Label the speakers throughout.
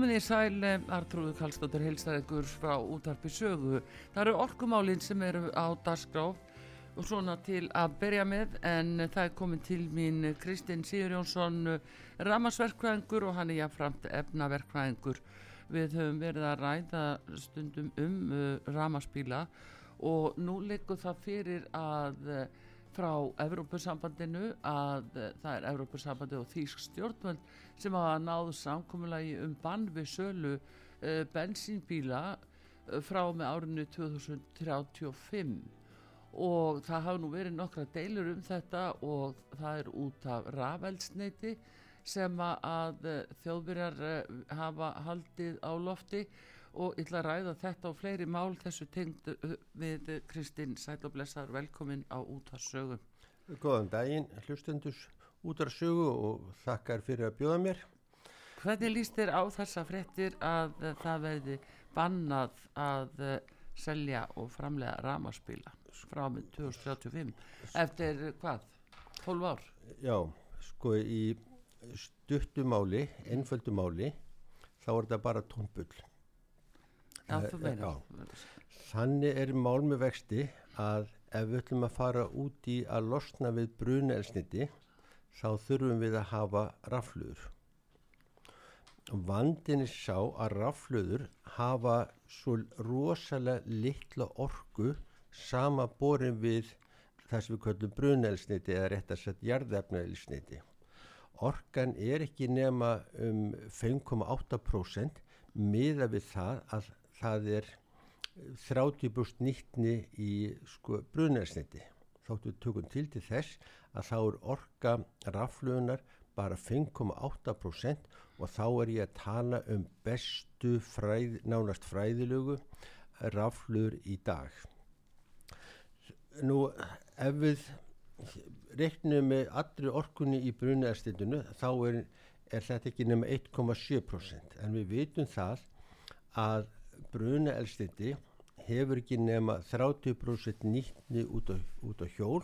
Speaker 1: Komið í sæl, Artrúðu Kallstóttir heilstæðingur frá útarpi sögu. Það eru orkumálinn sem eru á dasgráf og svona til að byrja með en það er komið til mín Kristinn Sigurjónsson ramasverkvæðingur og hann er jáfnframt efnaverkvæðingur. Við höfum verið að ræða stundum um uh, ramaspíla og nú leikur það fyrir að frá Evrópussambandinu að uh, það er Evrópussambandi og Þýsk stjórnvöld sem hafa náðu samkommulagi um bann við sölu uh, bensínbíla uh, frá með árinu 2035 og það hafa nú verið nokkra deilur um þetta og það er út af rafelsneiti sem að þjóðbyrjar hafa haldið á lofti og ég ætla að ræða þetta og fleiri mál þessu tengd uh, við Kristinn Sæloblessar, velkomin á útvarsögu.
Speaker 2: Góðan daginn, hlustendus útvarsögu og þakkar fyrir að bjóða mér.
Speaker 1: Hvernig líst þér á þessa frettir að uh, það verði bannað að uh, selja og framlega ramaspíla frá með 2035 eftir hvað? 12 ár?
Speaker 2: Já, sko í stuttumáli, einföldumáli, þá er þetta bara tónbull.
Speaker 1: Já,
Speaker 2: Eh,
Speaker 1: meinar.
Speaker 2: Þannig er mál með vexti að ef við ætlum að fara út í að losna við brunelsniti, þá þurfum við að hafa rafluður. Vandin er sá að rafluður hafa svo rosalega litla orku sama borin við það sem við kallum brunelsniti eða rétt að setja jarðefnaelsniti. Orkan er ekki nema um 5,8% miða við það að það er 30% nýttni í sko, brunelsniti. Þóttu við tökum til til þess að þá er orka rafluðunar bara 5,8% og þá er ég að tala um bestu fræð, nánast fræðilögu rafluður í dag. Nú ef við reiknum með allri orkunni í brunelstindinu þá er, er þetta ekki nema 1,7% en við vitum það að brunelstindi hefur ekki nema 30% nýttni út á, út á hjól.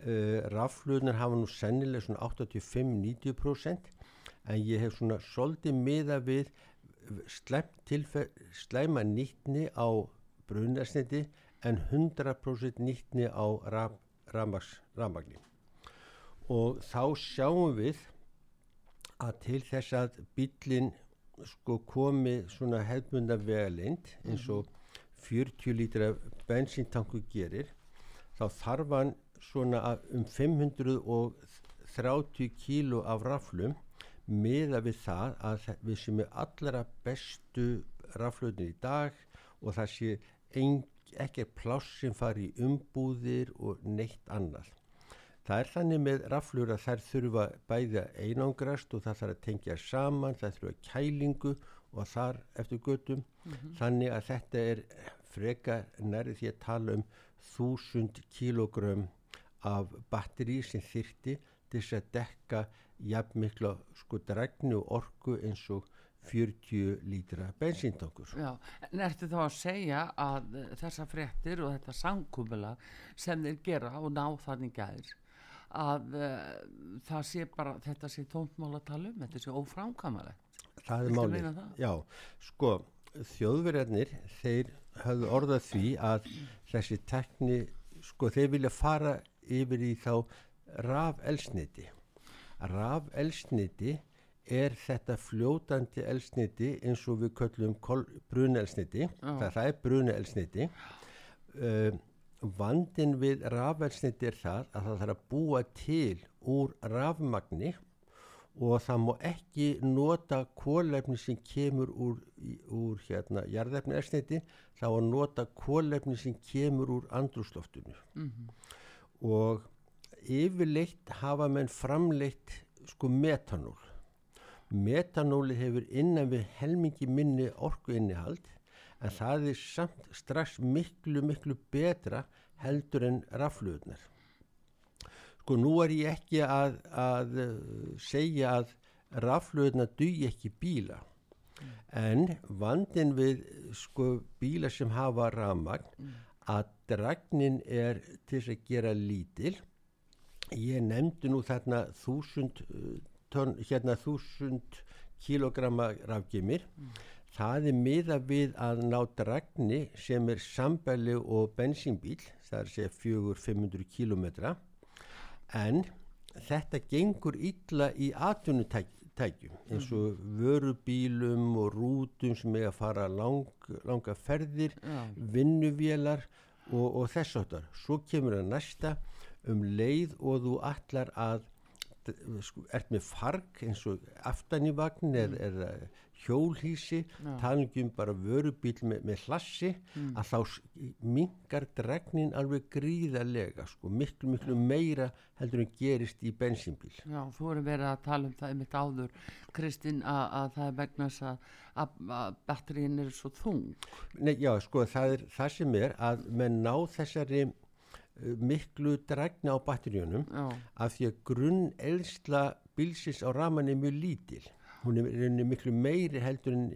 Speaker 2: Uh, rafluðunar hafa nú sennilega svona 85-90% en ég hef svona svolítið miða við slæma nýttni á brunelstindi en 100% nýttni á raf, rafmagni. Og þá sjáum við að til þess að bílinn sko komi svona hefðmunda vegalind eins og 40 lítra bensíntanku gerir þá þarf hann svona um 530 kíló af raflum miða við það að við sem er allra bestu raflutin í dag og það sé ein, ekki pláss sem fari í umbúðir og neitt annað. Það er þannig með raflur að þær þurfa bæði að einangrast og það þarf að tengja saman, það þurfa kælingu og þar eftir göttum. Þannig að þetta er freka nærið því að tala um þúsund kílógrömm af batteri sem þyrti til þess að dekka jafn mikla sko dregnu orku eins og 40 lítra bensíntankur.
Speaker 1: Já, en ertu þá að segja að þessar fréttir og þetta samkúmula sem þeir gera og ná þannig gæðir að uh, það sé bara, þetta sé tóntmál að tala um, þetta sé óframkamalegt.
Speaker 2: Það er málið. Já, sko, þjóðverjarnir, þeir höfðu orðað því að þessi tekni, sko, þeir vilja fara yfir í þá rafelsniti. Rafelsniti er þetta fljótandi elsniti eins og við köllum brunelsniti, það, það er brunelsniti. Uh, vandin við rafelsniti er það að það þarf að búa til úr rafmagni og það má ekki nota kólefni sem kemur úr, úr hérna, jarðefni elsniti, það á að nota kólefni sem kemur úr andrúsloftinu og yfirleitt hafa menn framleitt sko metanól. Metanóli hefur innan við helmingi minni orku innihald en það er samt strax miklu miklu betra heldur en rafluðnar sko nú er ég ekki að, að uh, segja að rafluðnar dugi ekki bíla. En vandin við sko bíla sem hafa rafmagn að dragnin er til að gera lítil. Ég nefndi nú þarna þúsund uh, tonn, hérna þúsund kilogramma rafgjumir það er miða við að ná dragni sem er sambæli og bensínbíl það er að segja 400-500 kilometra en þetta gengur illa í atvinnutækjum eins og vörubílum og rútum sem er að fara lang, langa ferðir vinnuvélar og, og þess áttar svo kemur það næsta um leið og þú allar að d- sko, ert með farg eins og aftan í vagn eða, eða hjólhísi talingum bara vörubíl með, með hlassi að þá mingar dregnin alveg gríðarlega sko, miklu miklu meira heldur en gerist í bensínbíl.
Speaker 1: Já, þú voru verið að tala um það einmitt áður, Kristinn, að, að það er vegna þess að, batterín er svo þung.
Speaker 2: Nei, já, sko, það er það sem er að menn ná þessari miklu dregna á batteríunum
Speaker 1: Já,
Speaker 2: af því að grunn eldsla bílsins á raman er mjög lítil. Hún er, er miklu meiri heldur en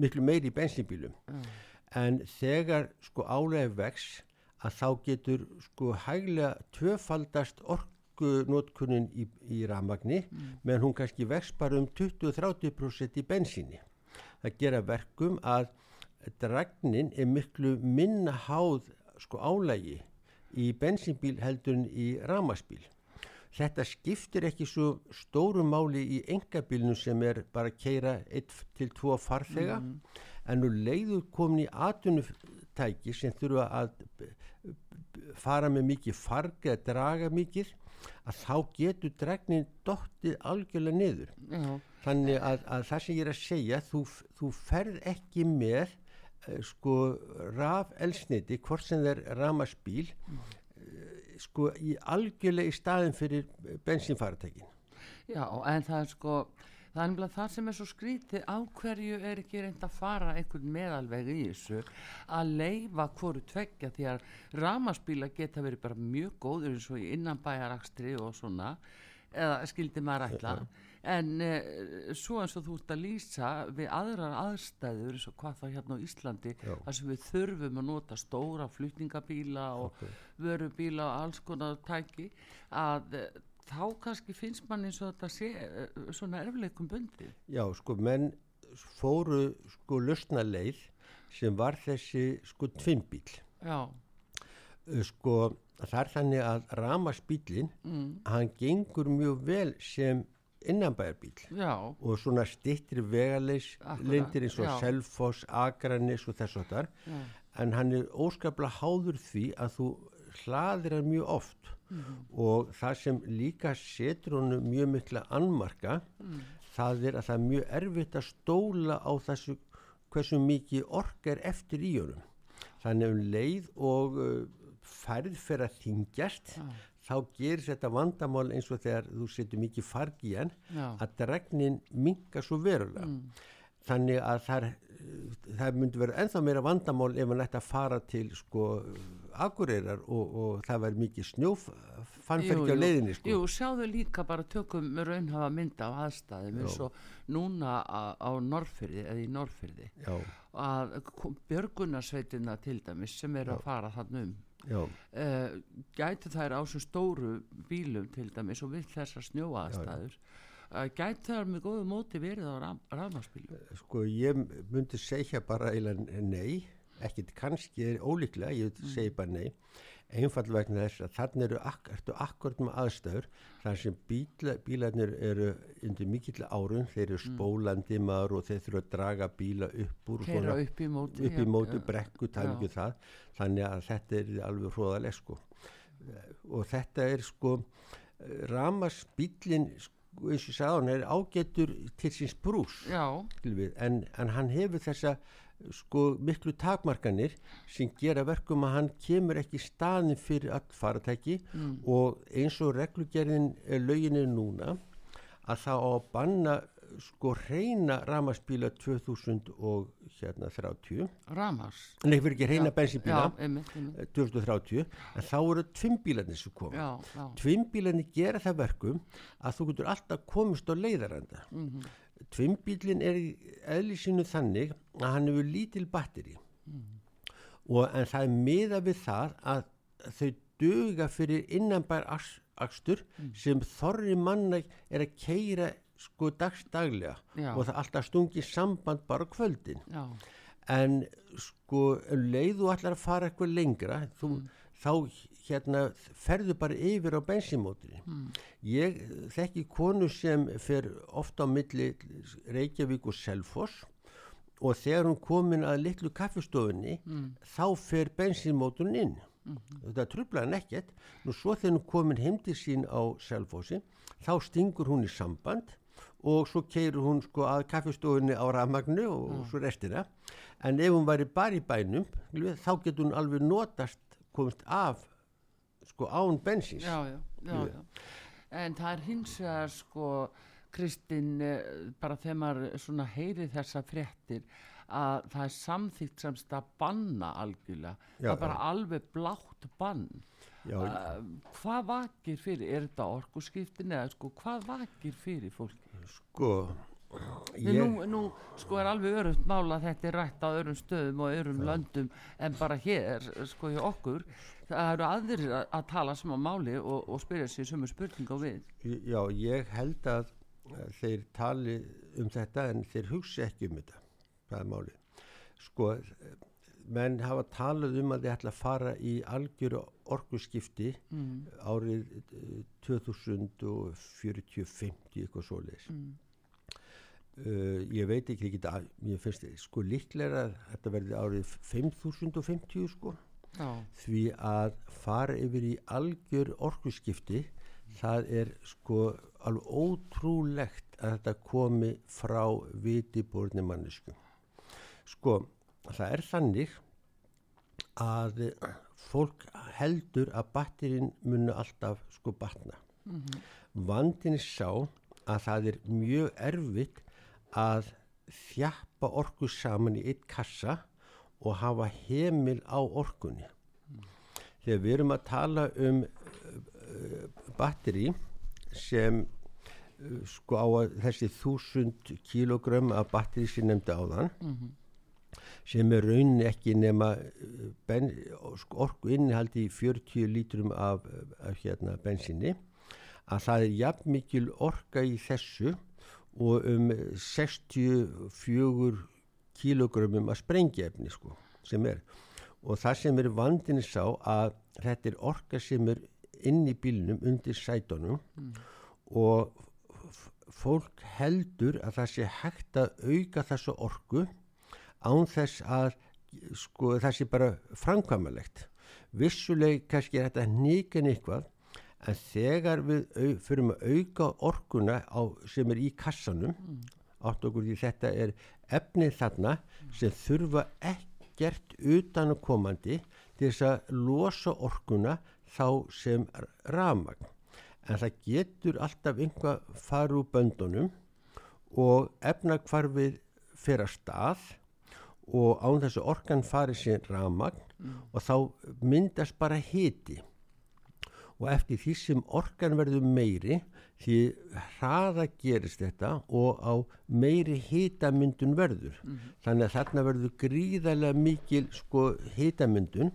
Speaker 2: miklu meiri í bensinbílum en þegar sko álega vex að þá getur sko hæglega tvöfaldast orkunótkunin í, í ramagni menn hún kannski vex bara um 20-30% í bensíni. Það gera verkum að dragnin er miklu minna háð sko álægi í bensínbíl heldur en í ramaspíl þetta skiptir ekki svo stóru máli í engabílnu sem er bara að keira 1 til 2 farþega en nú leiður komin í atvinnutæki sem þurfa að fara með mikið farg eða draga mikið að þá getur dregnin dottið algjörlega niður.
Speaker 1: Já,
Speaker 2: þannig að, að það sem ég er að segja þú, þú ferð ekki með sko raf elsniti hvort sem er ramaspíl uh, sko í algjörlega í staðin fyrir bensínfaratekin
Speaker 1: já, en það er sko, það er nefnilega það sem er svo skrítið, á hverju er ekki reynd að fara einhvern meðalveg í þessu að leifa hvoru tveggja því að ramaspíla geta verið bara mjög góður eins og í innanbæjarakstri og svona, eða skildi maður ætla, en uh, svo eins og þú ert að lýsa við aðrar aðstæður eins og hvað það hérna á Íslandi
Speaker 2: Já.
Speaker 1: þar sem við þurfum að nota stóra flutningabíla og vörubíla og alls konar tæki að uh, þá kannski finnst mann eins og þetta sé uh, svona erfleikum bundið.
Speaker 2: Já sko menn fóru sko lausna leið sem var þessi sko tvinnbíl
Speaker 1: já,
Speaker 2: sko það er þannig að ramaspílin
Speaker 1: mm,
Speaker 2: hann gengur mjög vel sem innanbæjarbíl
Speaker 1: já,
Speaker 2: og svona stittir
Speaker 1: Akkúrat,
Speaker 2: lindir eins og. Selfoss, Akranis og þess að þar
Speaker 1: já,
Speaker 2: en hann er óskaplega háður því að þú hlaðir hann mjög oft
Speaker 1: Mhm.
Speaker 2: og það sem líka setur honum mjög mikla annmarka
Speaker 1: Mm.
Speaker 2: það er að það er mjög erfitt að stóla á þessu hversu mikið ork er eftir í honum þannig um leið og uh, færð fyrir að þingjast
Speaker 1: Já.
Speaker 2: Þá gerir þetta vandamál eins og þegar þú setur mikið farg í hann
Speaker 1: já,
Speaker 2: að dregnin minka svo verulega. Þannig að það, er- það myndi vera ennþá meira vandamál ef hann ætti að fara til sko akureyrar og, og það væri mikið snjófannferki á leiðinni sko.
Speaker 1: jú, sjáðu líka bara tökum raunhafa mynda á aðstæðum eins og núna á, á Norrfyrði eða í Norrfyrði
Speaker 2: Já,
Speaker 1: að björgunarsveitina til dæmis sem eru að fara þann um.
Speaker 2: já,
Speaker 1: uh, gæti þær á svo stóru bílum til dæmis og við þessar snjóaðstæður uh, gæti þær með góðu móti verið á rafmarsbílum
Speaker 2: sko ég myndi segja bara eiginlega nei, ekkit kannski er ólíklega, ég
Speaker 1: Mm.
Speaker 2: segi bara nei einfall vegna þess að þannig eru ak ertu akkurat með aðstæður þar sem bíla, bílarnir eru undir mikill árun, þeir eru spólandi maður og þeir þurfa að draga bíla upp úr og
Speaker 1: keira
Speaker 2: svona-
Speaker 1: upp í móti
Speaker 2: upp í
Speaker 1: já,
Speaker 2: móti
Speaker 1: já.
Speaker 2: brekku talningu það. Þannig að þetta er alveg hróðaleg sko. Og þetta er sko ramarsbílin sko, eins og hann er ágættur til síns brús en, en hann hefur þessa sko miklu takmarkanir sem gera verkum að hann kemur ekki staðin fyrir all faratæki og eins og reglugerðin er löginni núna að það á að banna sko reyna ramarsbíla 2000 og hérna 30
Speaker 1: ramars
Speaker 2: nei fyrir ekki reyna bensinbíla
Speaker 1: já, einmitt, einmitt.
Speaker 2: 2030 en þá eru tvimbílarnir sem koma. Tvimbílarnir gera það verkum að þú getur alltaf komist á leiðaranda mm
Speaker 1: Mhm.
Speaker 2: Tvimbílin er í eðli sínu þannig að hann hefur lítil batteri og en það er miða við það að þau duga fyrir innanbær aks- akstur sem þorri manna er að keira sko dagstaglega
Speaker 1: Já.
Speaker 2: og það alltaf stungi samband bara kvöldin.
Speaker 1: Já,
Speaker 2: en sko um leið þú ætlar að fara eitthvað lengra þú, þá hérna ferðu bara yfir á bensinmótri ég þekki konu sem fer ofta á milli Reykjavík og Selfoss og þegar hún komin að litlu kaffistofunni þá fer bensinmótrun inn. Þetta trublaði hann ekkert. Nú svo þegar hún komin heim til sín á Selfossi þá stingur hún í samband og svo keirur hún sko að kaffistofunni á rafmagnu og svo restina. En ef hún væri bara í bænum þá getur hún alveg notast komist af sko án bensins
Speaker 1: já, já, en það er hins vegar sko Kristinn eh, bara þegar maður svona heyri þessa fréttir að það er samþýtt semst að banna algjörlega. Það er bara
Speaker 2: já.
Speaker 1: alveg blátt bann.
Speaker 2: Já,
Speaker 1: uh, hvað vakir fyrir? Er þetta orkuskiptin eða sko hvað vakir fyrir fólki?
Speaker 2: Sko
Speaker 1: Ég... Nú, nú sko er alveg örumt mála að þetta er rætt á örum stöðum og örum löndum en bara hér sko hjá okkur það eru aðrir að, að tala sem á máli og, og spyrja sér sömu spurning á við.
Speaker 2: Já, ég held að eh, þeir tali um þetta en þeir hugsi ekki um þetta. Það er máli sko, eh, menn hafa talað um að þeir ætla að fara í algjöru orkuskipti
Speaker 1: mm.
Speaker 2: árið eh, 2040-50 eitthvað svoleiðis.
Speaker 1: Mm.
Speaker 2: uh, ég veit ekki, ég, geta, ég finnst sko líklega að þetta verði árið 5050 sko
Speaker 1: Já,
Speaker 2: því að fara yfir í algjör orkuskipti það er sko alveg ótrúlegt að þetta komi frá vitiborni mannesku sko það er þannig að fólk heldur að batterinn muni alltaf sko batna. Vandin er sá að það er mjög erfitt að þjappa orku saman í eitt kassa og hafa heimil á orkunni. Þegar við erum að tala um uh, batteri sem uh, sko á að þessi þúsund kílógrömm af batteri sem nefndi á þann sem er raunin ekki nema uh, ben, sko, orku innihaldi í 40 lítrum af, af hérna, bensinni að það er jafn mikil orka í þessu og um 64 kílógrömmum að sprengjefni sko, sem er. Og það sem er vandinni sá að þetta er orka sem er inn í bílnum undir sætunum og f- fólk heldur að það sé hægt að auka þessu orku án þess að sko það sé bara framkvæmalegt vissuleg kannski er þetta nýgan eitthvað en þegar við au, förum að auka orkuna á, sem er í kassanum átt okkur því þetta er efnið þarna sem þurfa ekkert utan að komandi til þess að losa orkuna þá sem rafmagn. En það getur alltaf einhvað fara úr böndunum og efnakvarfið fer að stað og án þessu orkan fari sér rafmagn og þá myndast bara hiti og eftir því sem orkan verður meiri því hraða gerist þetta og á meiri hitamyndun verður. Þannig að þarna verður gríðarlega mikil sko hitamyndun.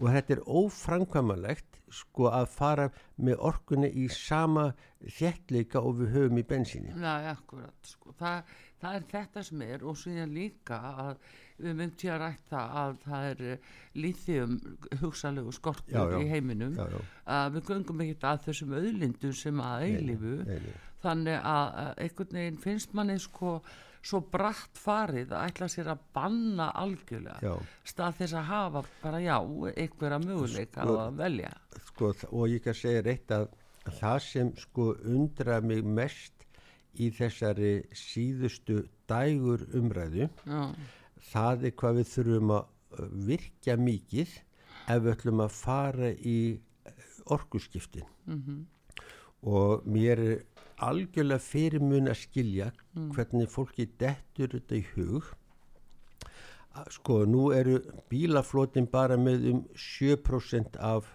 Speaker 2: Og þetta er óframkvæmalegt sko að fara með orkunni í sama þjettleika og við höfum í bensíni.
Speaker 1: Nei, akkurat, sko. það, það er þetta sem er og síðan líka að við myndum til að rætta að það er líþjum hugsalegu skortur
Speaker 2: Já, já.
Speaker 1: í heiminum.
Speaker 2: Já, já,
Speaker 1: að við göngum ekkert að þessum auðlindum sem að eilifu þannig að að einhvern veginn finnst manni sko svo bratt farið að ætla sér að banna algjörlega.
Speaker 2: Já.
Speaker 1: stað þess að hafa bara já einhverja möguleika
Speaker 2: Sko-
Speaker 1: að velja.
Speaker 2: sko, og ég kan segja reitt að það sem sko undra mig mest í þessari síðustu dægur umræðu
Speaker 1: já,
Speaker 2: það er hvað við þurfum að uh, virkja mikið ef við ætlum að fara í orkuskiptin.
Speaker 1: Mm
Speaker 2: og mér er algjörlega fyrir mun að skilja hvernig fólki dettur þetta í hug. Sko nú eru bílaflotin bara með um 7% af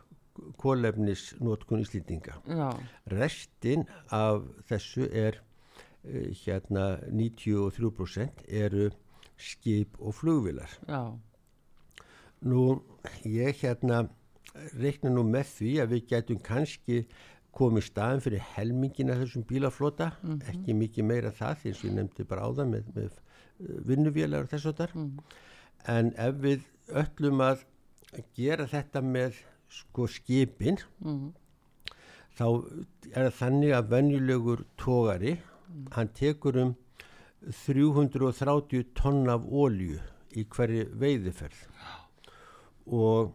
Speaker 2: kólefnisnotkun íslendinga.
Speaker 1: Já,
Speaker 2: restin af þessu er uh, hérna 93% eru skip og flugvilar
Speaker 1: já,
Speaker 2: Nú, ég hérna reikna nú með því að við getum kannski komið staðin fyrir helmingina þessum bílaflota, ekki mikið meira það því og ég nefndi bara á það með, með uh, vinnuvélar og þess og þar. En ef við öllum að gera þetta með sko skipin,
Speaker 1: mm,
Speaker 2: þá er þannig að venjulegur tógari, hann tekur um 330 tonn af ólju í hverju veiðiferð. Og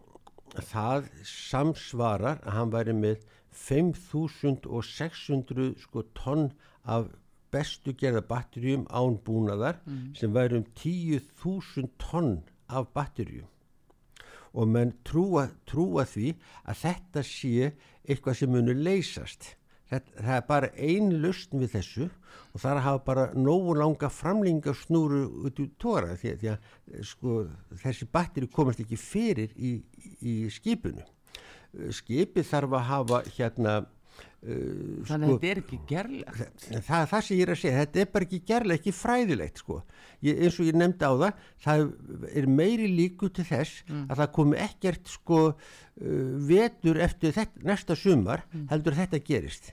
Speaker 2: það samsvarar að hann væri með 5600 sko tonn af bestu gerða batterjum án búnaðar sem væri um 10.000 tonn af batterjum og menn trúa, trúa því að þetta sé eitthvað sem muni leysast. Þetta, það er bara ein lustn við þessu og það er að hafa bara nógu langa framlinga snúru út í tóra því, því að sko, þessi batteri komast ekki fyrir í, í skipinu. Skipið þarf að hafa hérna uh,
Speaker 1: þannig að þetta er ekki gerlegt.
Speaker 2: Það, það sem ég er að segja, þetta er bara ekki gerlega ekki fræðilegt sko. Ég, eins og ég nefndi á það það er meiri líku til þess að það komi ekkert sko uh, vetur eftir þetta, næsta sumar heldur þetta gerist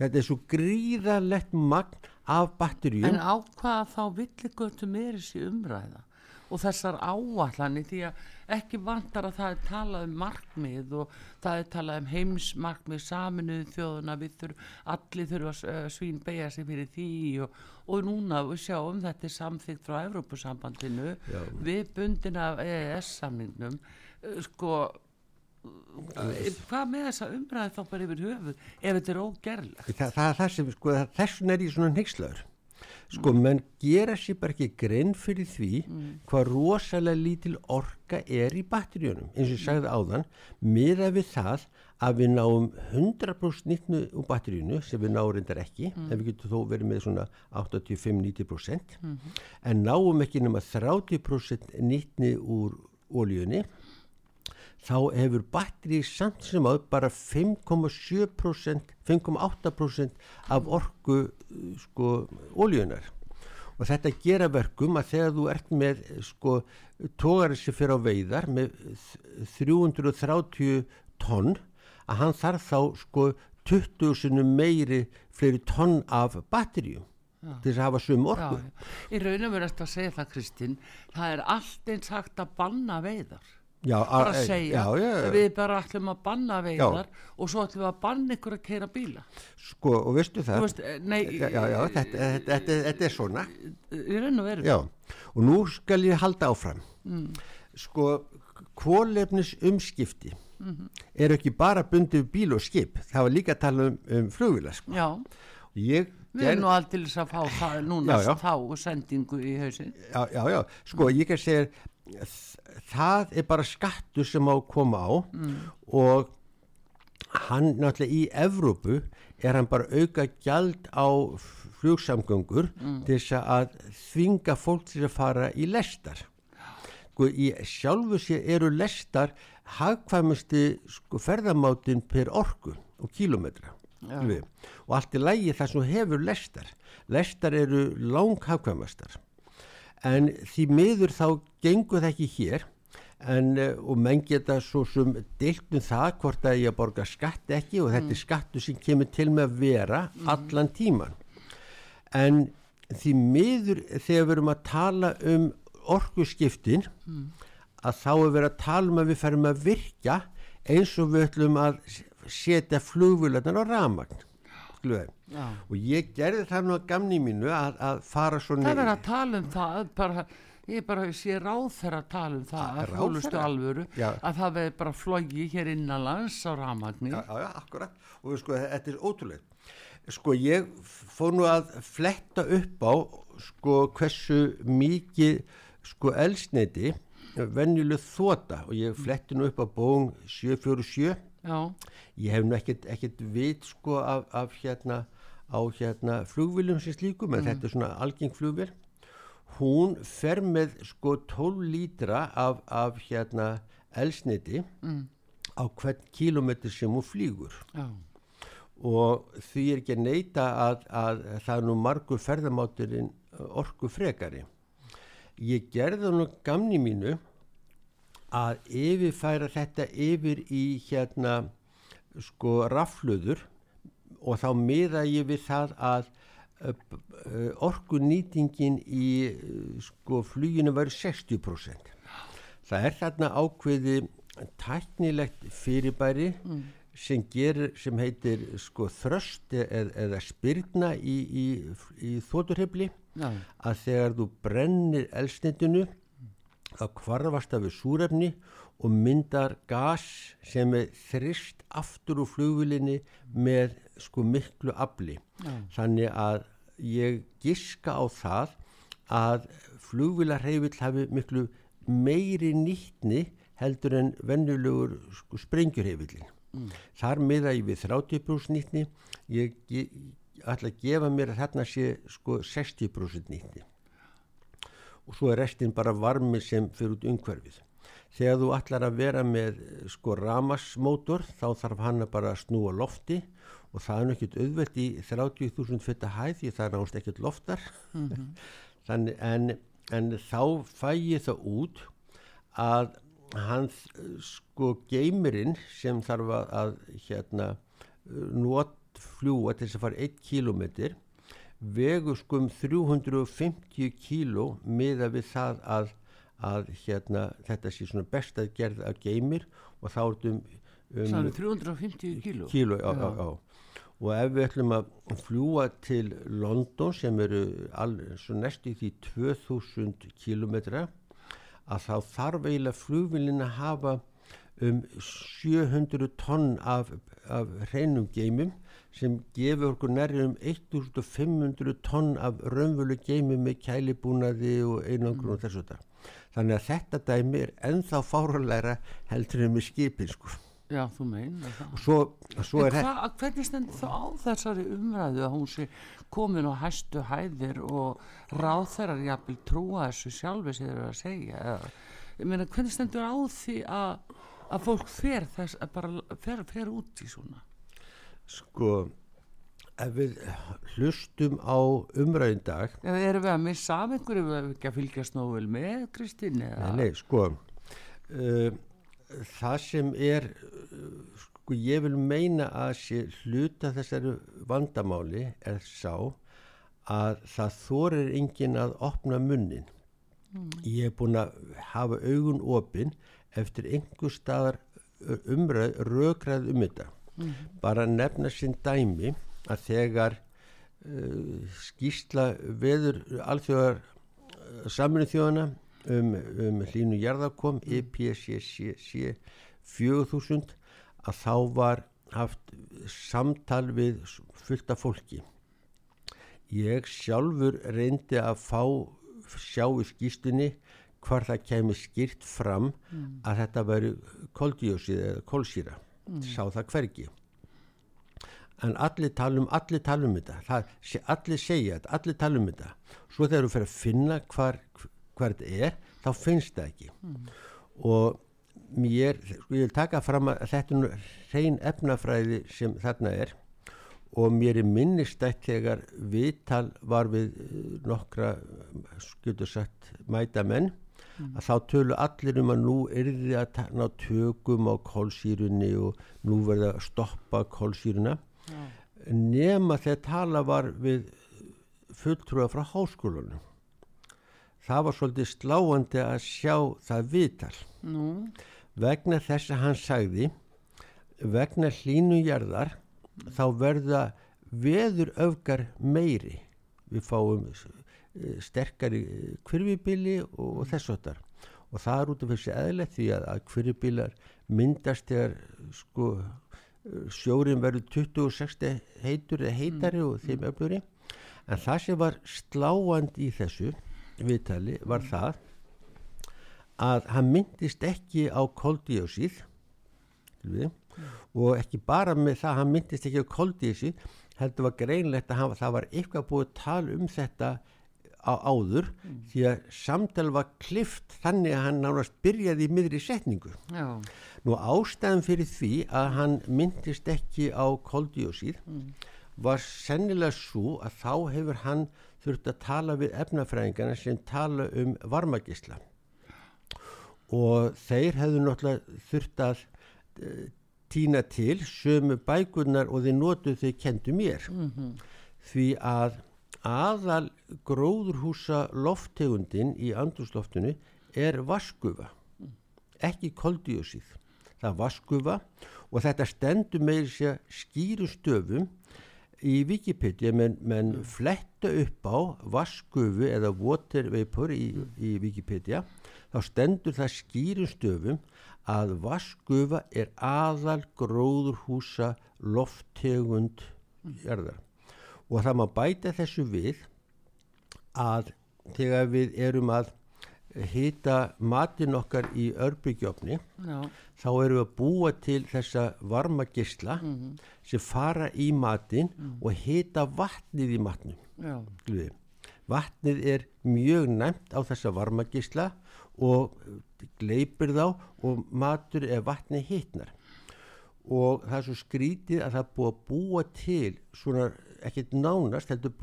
Speaker 2: þetta er svo gríðarlegt magn af batterjum
Speaker 1: En á hvaða þá villigötum er þessi umræða og þessar áallanir því að ekki vantar að það er talað um markmið og það er talað um heimsmarkmið saminuðu þjóðuna við þurfum, allir þurfa að uh, svín beigja sig fyrir því og, og núna við sjáum þetta er samþygt frá Evrópusambandinu.
Speaker 2: Já.
Speaker 1: við bundin af EES-samningnum uh, sko uh, hvað með þessa umræði þá bara yfir höfuð ef þetta er ógerlegt?
Speaker 2: Það, það er það sem sko þessun er í svona hnyggslaður sko menn gera sér bara ekki grein fyrir því hvað rosalega lítil orka er í batterjónum eins og ég sagði áðan miða við það að við náum 100% nýttnu úr batterínu sem við náum reyndar ekki en við getum þó verið með svona 85-90% en náum ekki nema 30% nýttni úr ólíunni þá hefur batteri samt sem áður bara 5,7% 5,8% af orku uh, sko ólíunar og þetta gera verkum að þegar þú ert með sko tógari sem fyrir á veiðar með 330 tonn að hann þarf þá sko 20 sinum meiri fleiri tonn af batteríum til þess að hafa sum orku.
Speaker 1: Já, í raun og veru eftir að segja það Kristín það er allt eins hægt að banna veiðar
Speaker 2: já,
Speaker 1: bara að segja,
Speaker 2: já, já,
Speaker 1: við bara ætlum að banna veiðar og svo ætlum við að banna ykkur að keira bíla.
Speaker 2: Sko og veistu það?
Speaker 1: Veist, eh, nei
Speaker 2: já, já, þetta, þetta, þetta, þetta er svona.
Speaker 1: í raun og veru.
Speaker 2: Og nú skal ég halda áfram. Sko, kvólefnis umskipti eru ekki bara bundið bíl og skip, það var líka að tala um, um flugvila, sko. Ég,
Speaker 1: við erum nú til þess að fá það núna þá sendingu í hausin
Speaker 2: já, já, já, sko, ég kan segja, þ- það er bara skattur sem á að koma á og hann náttúrulega í Evrópu er hann bara auka gjald á flugsamgöngur til þess að þvinga fólk til að fara í lestar. Sko í sjálfu sér eru lestar hagkvæmusti sko ferðamátin per orku og kílometra og allt í lægi það sem hefur lestar. Lestar eru lang hagkvæmastar en því miður þá gengur það ekki hér. En, eh, og menn geta svo sem deilt um það hvort að ég borga skatt ekki og þetta er skattu sem kemur til með að vera allan tíman en því miður þegar við erum að tala um orkuskiptin að þá er verið að tala um að við ferum að virka eins og við ætlum að setja flugvöldar á ramagn
Speaker 1: Já.
Speaker 2: og ég gerði það nú að gamni mínu að, að fara svona
Speaker 1: Það er að tala um það, bara, ég bara sé ráð þeirra að tala um það, að fjólustu alvöru,
Speaker 2: Já.
Speaker 1: að það veið bara flogi hér innanlands á ramagni.
Speaker 2: já, já, já, akkurat og sko, þetta er ótrúlega sko, ég fór nú að fletta upp á sko, hversu mikið sko, elsneiti venjuleg þóta og ég fletti nú upp á bóðum 747
Speaker 1: Já,
Speaker 2: ég hef nú ekkert, ekkert vit sko af, af hérna á hérna flugviljum sem slíkum en þetta er svona algeng flugvél. Hún fer með sko 12 lítra af, af hérna elsniti á hvern kílómetr sem hún flýgur.
Speaker 1: Já,
Speaker 2: og því er ekki að neyta að, að það er nú margur ferðamáturinn orku frekari. Ég gerði nú gamni mínu að yfirfæra þetta yfir í hérna sko rafluður og þá miða ég við það að orku nýtingin í uh, sko fluginu var 60% það er þarna ákveði tæknilegt fyrirbæri sem gerir sem heitir sko þröst eð, eða spyrna í, í, í þóturhefli
Speaker 1: já,
Speaker 2: að þegar þú brennir elsnitinu þá kvarfast við súrefni og myndar gas sem er þrist aftur úr flugvilinni með sko miklu afli
Speaker 1: já,
Speaker 2: þannig að ég giska á það að flugvilarheifill hafi miklu meiri nýtni heldur en venjulegur sko, sprengjurheifillin. Þar miða ég við 30% nýtni, ég, ég ætla að gefa mér að þarna sé sko 60% nýtni. Og svo er restin bara varmi sem fyrir út umhverfið. Þegar þú ætlar að vera með sko ramasmótor þá þarf hann að bara snúa lofti og það er ekkert auðvelt í 30.000 fyrir hæð því það er náttúrulega ekkert loftar. Þannig, en, en þá fæ ég það út að hann sko geimirinn sem þarf að, að hérna nót fljúa til þess að fara 1 kilometr vegur sko um 350 kíló miða við það að, að hérna þetta sé svona best að gerða að geimir og þá er þetta um, um
Speaker 1: eru 350 kíló.
Speaker 2: kíló, já, já, já. Og ef við ætlum að fljúa til London sem eru næstu því 2000 kílometra að þá þarf eiginlega flugvillin að hafa um 700 tonn af, af hreinum geimum sem gefur okkur nærri um 1500 tonn af raunvölu geimum með kælibúnaði og einangrun og þessu þetta. Þannig að þetta dæmi er ennþá fáralæra heldur en með skipin sko.
Speaker 1: Já, þú meinar það.
Speaker 2: Og svo, svo er
Speaker 1: En hva, hvernig stendur þá á þessari umræðu að hún sé komin á hæstu hæðir og ráð þeirra jafnvel trúa þessu sjálfi sem þeir eru að segja eða, ég meina hvernig stendur á því að, að fólk fer þess að bara fer, fer út í svona
Speaker 2: sko ef við hlustum á umræðin dag
Speaker 1: erum við að missa af einhverju? Við erum ekki að fylgjast nógu vel með Kristín eða?
Speaker 2: Nei, nei, sko uh, það sem er uh, sko ég vil meina að sé hluta þessari vandamáli er sá að það þorir engin að opna munnin. Ég er búin að hafa augun opinn eftir einhver staðar umræð, rökræð um þetta. Bara að nefna sinn dæmi að þegar uh, skýsla veður alþjóðar saminu þjóðana um, um hlínu jarðakom EPCC 4000 að þá var haft samtal við fullta fólki. Ég sjálfur reyndi að fá sjá í skýstunni hvar það kemur skýrt fram að þetta væri koldíósið eða kólsýra sá það hvergi en allir tala um, allir tala um þetta. Allir segja þetta, allir tala um þetta. Svo þegar þú fyrir að finna hvar, hvar þetta er, þá finnst það ekki. Og mér, sko ég vil taka fram að þetta er hrein efnafræði sem þarna er. Og mér er minnistætt þegar viðtal var við eh, nokkra, skildur sagt, mæta menn að þá tölu allir um að nú yrði að ta- ná tökum á kólsýrunni og nú verði að stoppa kólsýruna. Nema þegar tala var við fulltrúa frá háskólanum það var svolítið sláandi að sjá það viðtal.
Speaker 1: Nú,
Speaker 2: vegna þess að hann sagði vegna hlínu jarðar þá verða veður öfgar meiri. Við fáum eh, sterkari kvirfibili og, og þess áttar og það er út af þessi eðlegt því að, kvirfibilar myndast þegar sko sjórin verður 26 heitur eða heitari og þeim öfluri en það sem var sláand í þessu viðtali var það að hann myndist ekki á koldíósíð við, og ekki bara með það hann myndist ekki á koldíósíð heldur var greinlegt að hann, það var eitthvað búið að tala um þetta á áður því að samtal var klift þannig að hann nánast byrjaði í miðri setningu.
Speaker 1: Já,
Speaker 2: Nú ástæðan fyrir því að hann myndist ekki á koldíósíð var sennilega svo að þá hefur hann þurft að tala við efnafræðingana sem tala um varmagisla og þeir hefðu náttúrulega þurft að uh, týna til sömu bækurnar og þeir notu þau kendu mér. Því að aðal gróðurhúsa loftegundin í andrúsloftinu er vaskufa ekki koldíósíð það vaskufa og þetta stendur með sér skýru stöfum í Wikipedia menn, menn fletta upp á vaskufu eða water vapor í, í Wikipedia. Þá stendur það skýru stöfum að vaskufa er aðal gróðurhúsa loftegund jarðar. Og það má bæta þessu við að þegar við erum að hita matin okkar í örbygjófni þá erum við að búa til þessa varma gisla sem fara í matin og hita vatnið í matnum. Vatnið er mjög næmt á þessa varma gisla og gleipir þá og matur er vatni hitnar. Og það er svo skrítið að það er búið að búa til svona, ekkert nánast, það er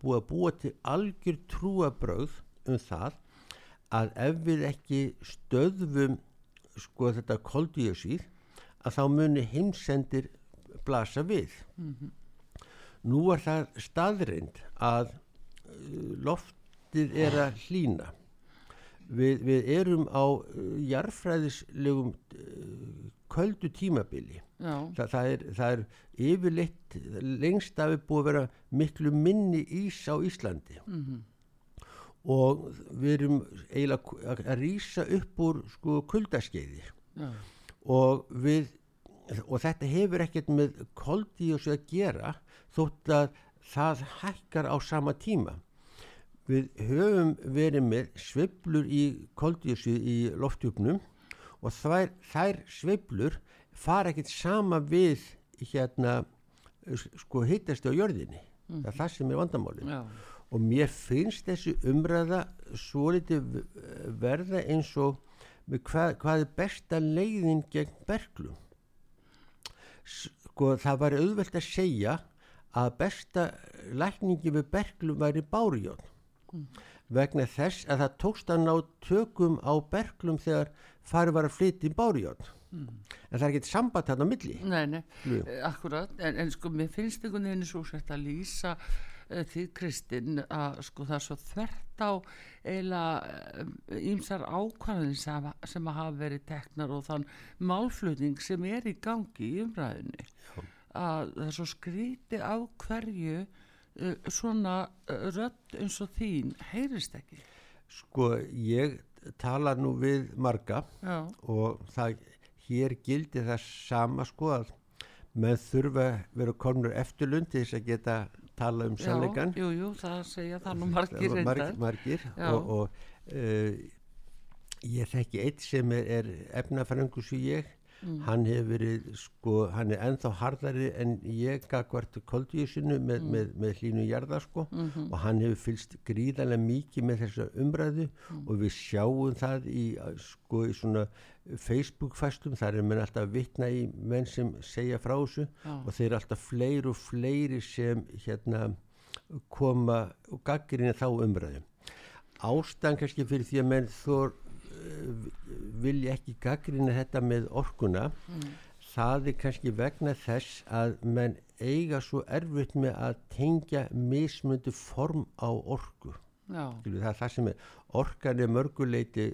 Speaker 2: búið að búa til algjör trúabröð um það að ef við ekki stöðvum sko þetta koldíosíð að þá muni heimsendir blasa við. Nú er það staðreind að uh, loftið er að hlína. Við, við erum á uh, jarfræðislegum uh, köldu tímabili. Þa, það, er, það er yfirleitt lengst af er búið að vera miklu minni ís á Íslandi og við erum eiginlega að- rýsa upp úr sko kuldaskeiði.
Speaker 1: Já,
Speaker 2: og við og þetta hefur ekkert með koldíós að gera þótt að það hækkar á sama tíma. Við höfum verið með sveiflur í koldíósi í loftjúpnum og þær, þær sveiflur fara ekkert sama við hérna sko hittast á jörðinni. Það er það sem er vandamálið og mér finnst þessi umræða svo litið verða eins og með hvað, hvað er besta leiðin gegn berglum sko það var auðvelt að segja að besta lækningi við berglum væri bárjón vegna þess að það tókst að ná tökum á berglum þegar farið var að flytja í bárjón en það er ekkert samband þarna á milli.
Speaker 1: Nei, nei, eh, akkurat, en, en sko mér finnst einhvern veginn svo sett að lýsa því Kristinn að sko það er svo þvert á eiginlega ímsar ákvæðin sem, sem að hafa verið teknar og þann málflutning sem er í gangi í umræðinni að það er svo skríti á hverju uh, svona rödd eins og þín heyrist ekki.
Speaker 2: Sko ég tala nú við marga
Speaker 1: já,
Speaker 2: og það hér gildi það sama sko að menn þurfa vera konur eftirlund til þess að geta tala um sannleikan
Speaker 1: jú, jú, það segja það nú margir
Speaker 2: margir,
Speaker 1: reyndar
Speaker 2: margir
Speaker 1: Já.
Speaker 2: og, og uh, ég þekki eitt sem er, er efnafrængus í ég
Speaker 1: Mm.
Speaker 2: hann hefur verið sko, hann er ennþá hardari en ég gagvart koldíusinu með,
Speaker 1: Mm.
Speaker 2: með, með hlínu jarða sko
Speaker 1: Mhm.
Speaker 2: og hann hefur fylst gríðarlega mikið með þessa umræðu
Speaker 1: Mm.
Speaker 2: og við sjáum það í, sko, í svona Facebook-fæstum, þar er menn alltaf að vitna í menn sem segja frá þessu
Speaker 1: Já.
Speaker 2: og þeir eru alltaf fleiri og fleiri sem hérna koma og gaggrina þá umræðu. ástæðan kannski fyrir því að menn þó vilja ekki gaggrina þetta með orkuna það er kannski vegna þess að menn eiga svo erfitt með að tengja mismundi form á orku Skilu, það er það sem er orkan er mörguleiti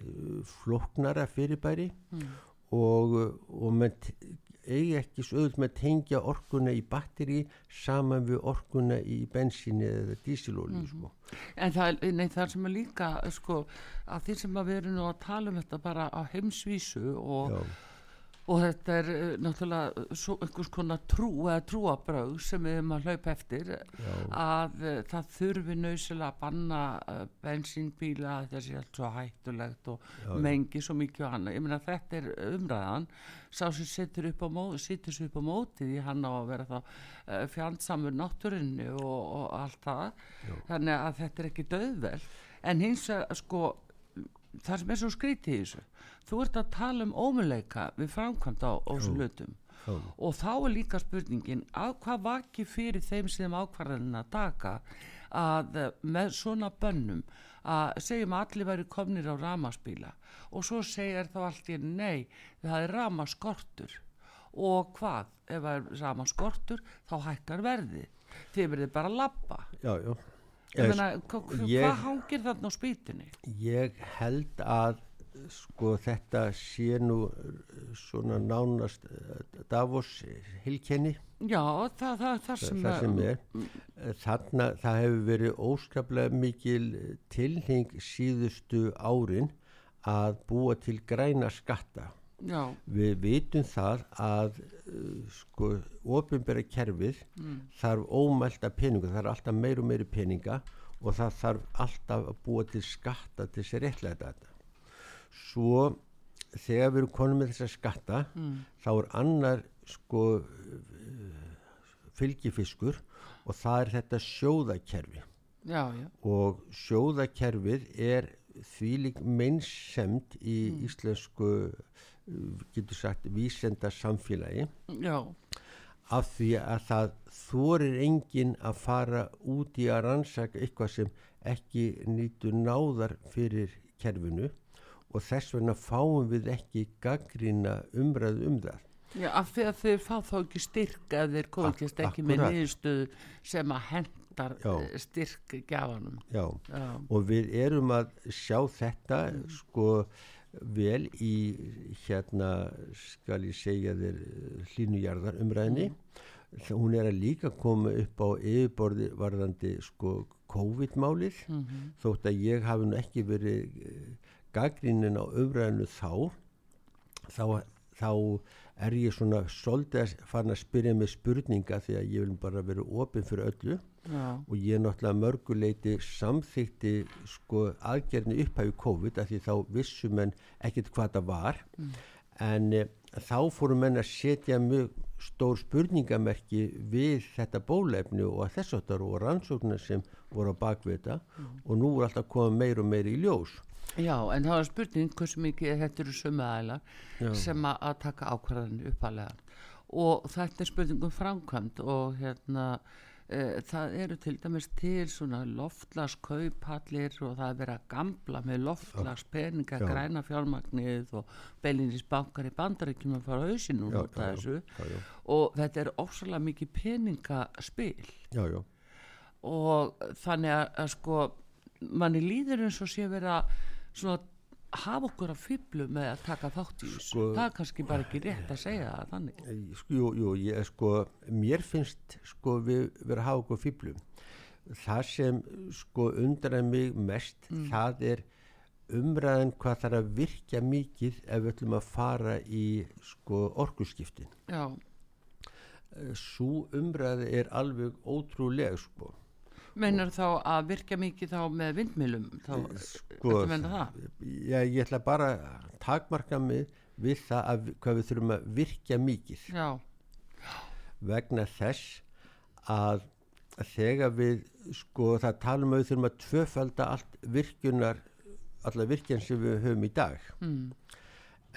Speaker 2: floknara fyrirbæri og, og menn t- eiga ekki svo auðvitað með tengja orkuna í batteri saman við orkuna í bensíni eða dísilóli sko.
Speaker 1: en það, nei, það sem er líka sko, að því sem að við erum nú að tala um þetta bara á heimsvísu og,
Speaker 2: Já,
Speaker 1: og þetta er eh, náttúrulega svo, einhvers konar trú eða trúabröð sem við erum að hlaupa eftir
Speaker 2: já,
Speaker 1: að uh, það þurfi nöysilega að banna uh, bensínbíla þessi allt svo hættulegt og
Speaker 2: Já, já.
Speaker 1: mengi svo mikið og annað. Ég meina þetta er umræðan. Sá sem setur upp á upp á móti því hann á að vera þá fjandsamur náttúrinni og, og allt það. Þannig að þetta er ekki döðvel en hins vegar sko það sem er svo skrítið í þessu þú ert að tala um ómuleika við framkvæmd á þessu hlutum.
Speaker 2: já,
Speaker 1: og þá er líka spurningin að hvað vaki fyrir þeim sem ákvarðanina að taka að eh, með svona bönnum að segjum að allir væri komnir á ramaspíla og svo segir þá einu, nei það er ramaskortur og hvað? Ef það er ramaskortur þá hækkar verðið. Þið verðið bara að labba.
Speaker 2: Já, já.
Speaker 1: ég
Speaker 2: Eh,
Speaker 1: meina, hva, hva,
Speaker 2: ég-
Speaker 1: hvað hangir þarna á spýtunni?
Speaker 2: Ég held að sko þetta sé nú eh, svona nánast eh, Davos hilkenni
Speaker 1: já, það, það, það sem,
Speaker 2: það sem er. Eh, þarna það hefur verið óskaplega mikil tilhing síðustu árin að búa til græna skatta.
Speaker 1: Já,
Speaker 2: við vitum það að sko ofinbæra kerfið þarf ómælta peninga það er alltaf meir og meiri peninga og það þarf alltaf að búa til skatta til þess að réttlega þetta. Svo þegar við erum konum með þessa skatta þá er annar sko fylgifiskur og það er þetta sjóðakerfi.
Speaker 1: Já, já.
Speaker 2: Og sjóðakerfið er þvílík meinsemd í íslensku uh, getur sagt vísenda samfélagi
Speaker 1: já,
Speaker 2: af því að það þorir enginn að fara út í að rannsaka eitthvað sem ekki nýtur náðar fyrir kerfinu og þess vegna fáum við ekki gaggrina umræðu um það
Speaker 1: Já, af því að þeir fá þá ekki styrk að þeir komast ekki með niðurstöðu sem að hendar
Speaker 2: Já.
Speaker 1: styrk gjafanum.
Speaker 2: Já.
Speaker 1: Já,
Speaker 2: og við erum að sjá þetta sko vel í hérna skal ég segja þér hlínujarðar umræðinni hún er að líka koma upp á yfirborði varðandi sko COVID-málið. Þótt að ég hafi nú ekki verið gaggrínin á umræðinu þá þá, þá er ég svona svolítið að fara að spyrja mig spurninga því að ég vil bara vera opinn fyrir öllu
Speaker 1: já,
Speaker 2: og ég náttúrulega mörguleiti samþykti sko aðgerðinu upphæfi COVID af því þá vissum menn ekkert hvað það var. En e, þá fórum menn að setja mjög stór spurningamerki við þetta bólefni og að þess áttar og rannsóknar sem voru á bakvið þetta. Og nú er alltaf komið meir og meir í ljós.
Speaker 1: Já, en það var spurning hversu mikið þetta eru sömu aðila
Speaker 2: Já.
Speaker 1: sem að, taka ákvarðanir uppalega og þetta er spurning um framkvæmd og hérna það eru til dæmis til svona loftlaskauppallir og það er verið að gamla með loftlaspeninga, græna fjármagnið og beilinis bankar í bandaríkjum að fara hausinn
Speaker 2: Já,
Speaker 1: nota
Speaker 2: já,
Speaker 1: þessu.
Speaker 2: já, já,
Speaker 1: og þetta er ofsalega mikið peningaspil.
Speaker 2: Já,
Speaker 1: og þannig að, að sko manni líður eins og sé verið að svona hafa okkur að fýblu með að taka þátt í þessu.
Speaker 2: Sko-
Speaker 1: það er kannski bara ekki rétt að segja það þannig.
Speaker 2: Sko, jú, jú, ég sko mér finnst sko við vera að hafa okkur fýblum það sem sko undraði mig mest það er umræðan hvað þarf að virkja mikið ef við ætlum að fara í sko orkuskiptin.
Speaker 1: Já,
Speaker 2: svo umræði er alveg ótrúlega sko
Speaker 1: meinar þá að virka mikið þá með vindmilum þá,
Speaker 2: sko,
Speaker 1: meina það?
Speaker 2: Já, ég ætla bara að takmarka mig við það að, hvað við þurfum að virkja mikið.
Speaker 1: Já,
Speaker 2: vegna þess að þegar við sko það talum að við þurfum að tvöfalda allt virkjunar alla virkjan sem við höfum í dag.
Speaker 1: Mm,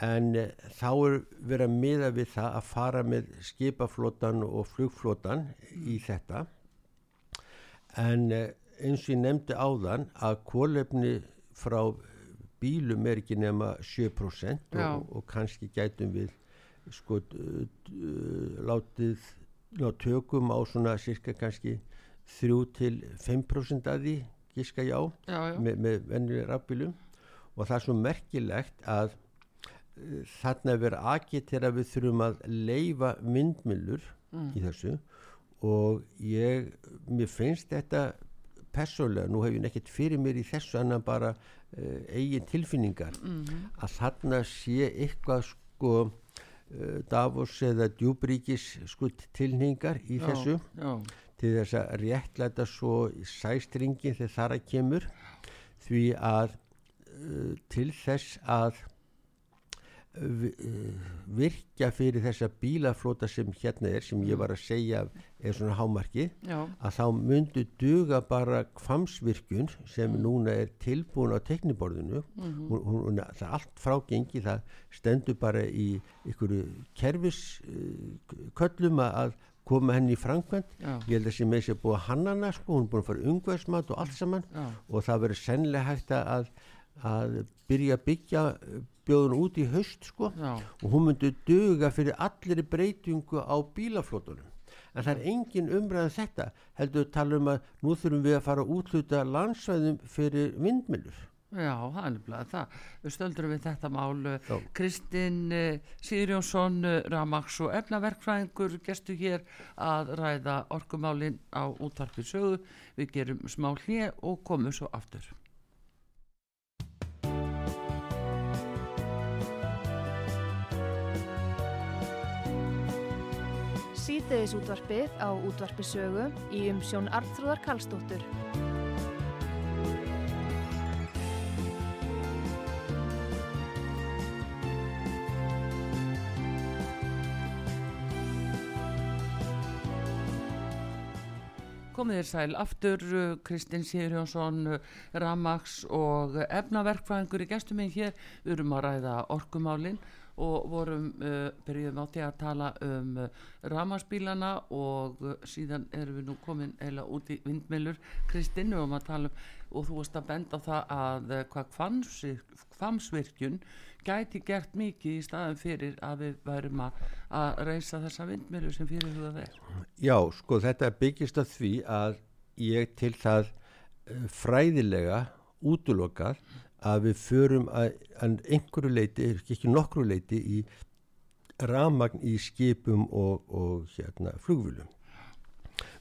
Speaker 2: en e, þá er verið að miða við það að fara með skipaflotan og flugflotan í þetta en e, eins og ég nefndi áðan að kólefni frá bílum er ekki nema 7%
Speaker 1: Já.
Speaker 2: og, og kannski gætum við sko látið ná tökum á svona cirka kannski 3 til 5% að því gíska já
Speaker 1: já, já,
Speaker 2: með, með vennilega rafbílum. Og það er svo merkilegt að uh, þarna er verið agitera við þurfum að leifa myndmillur í þessu og ég, mér finnst þetta persónlega, nú hef ég nekkert fyrir mér í þessu annan bara uh, eigin tilfinningar. Að þarna sé eitthvað sko uh, Davos eða djúbríkis sko tilningar í
Speaker 1: já,
Speaker 2: þessu.
Speaker 1: já,
Speaker 2: til þess að réttlæta svo sæstringin þegar þar að kemur. Því að uh, til þess að uh, vi- uh, virkja fyrir þessa bílaflota sem hérna er sem ég var að segja er svona hámarki
Speaker 1: já,
Speaker 2: að þá myndu duga bara kvamsvirkjun sem núna er tilbúin á tekniborðinu hún, hún, hún, það er allt frágengi það stendur bara í ykkur kerfis uh, köllum að koma henni í framkvæmt
Speaker 1: Já.
Speaker 2: ég held að sem með sér búið að hannana sko, hún er búin að fara umhverfsmat og allt saman.
Speaker 1: Já.
Speaker 2: og það verður sennilega hægt að, að byrja að byggja bjóðun út í haust sko
Speaker 1: já,
Speaker 2: og hún myndi duga fyrir allir breytingu á bílaflótunum en það er engin umræðan þetta heldur tala um að nú þurfum við að fara að útluta landsvæðum fyrir vindmilur
Speaker 1: já, það er nefnilega það. Við stöldurum við þetta mál. eh,
Speaker 2: Já.
Speaker 1: Kristinn uh, Sigurjónsson, uh, Ramax og efnaverkfræðingur gestu hér að ræða orkumálin á útvarpi sögu. Við gerum smá hlje og komum svo aftur.
Speaker 3: Síðdeðis útvarpið á útvarpi sögu í umsjón Arnþróðar Karlsdóttur.
Speaker 1: Komið þér sæl aftur, Kristinn Sigurjónsson, Ramax og efnaverkfræðingur í gestum minn hér. Við erum að ræða orkumálin og vorum, uh, byrjuðum á því að tala um uh, ramagsbílana og uh, síðan erum við nú komin eða út í vindmilur. Kristinn, erum að tala um og þú varst að benda á það að hvað kvamsvirk- kvamsvirkjun gæti gert mikið í staðin fyrir að við værum að, að reysa þessa vindmilur sem fyrir hugað er.
Speaker 2: Já, sko þetta byggist að því að ég til það fræðilega útulokað að við förum að, að einhverju leiti, ekki nokkru leiti í ramagn í skipum og, og hérna flugvölum.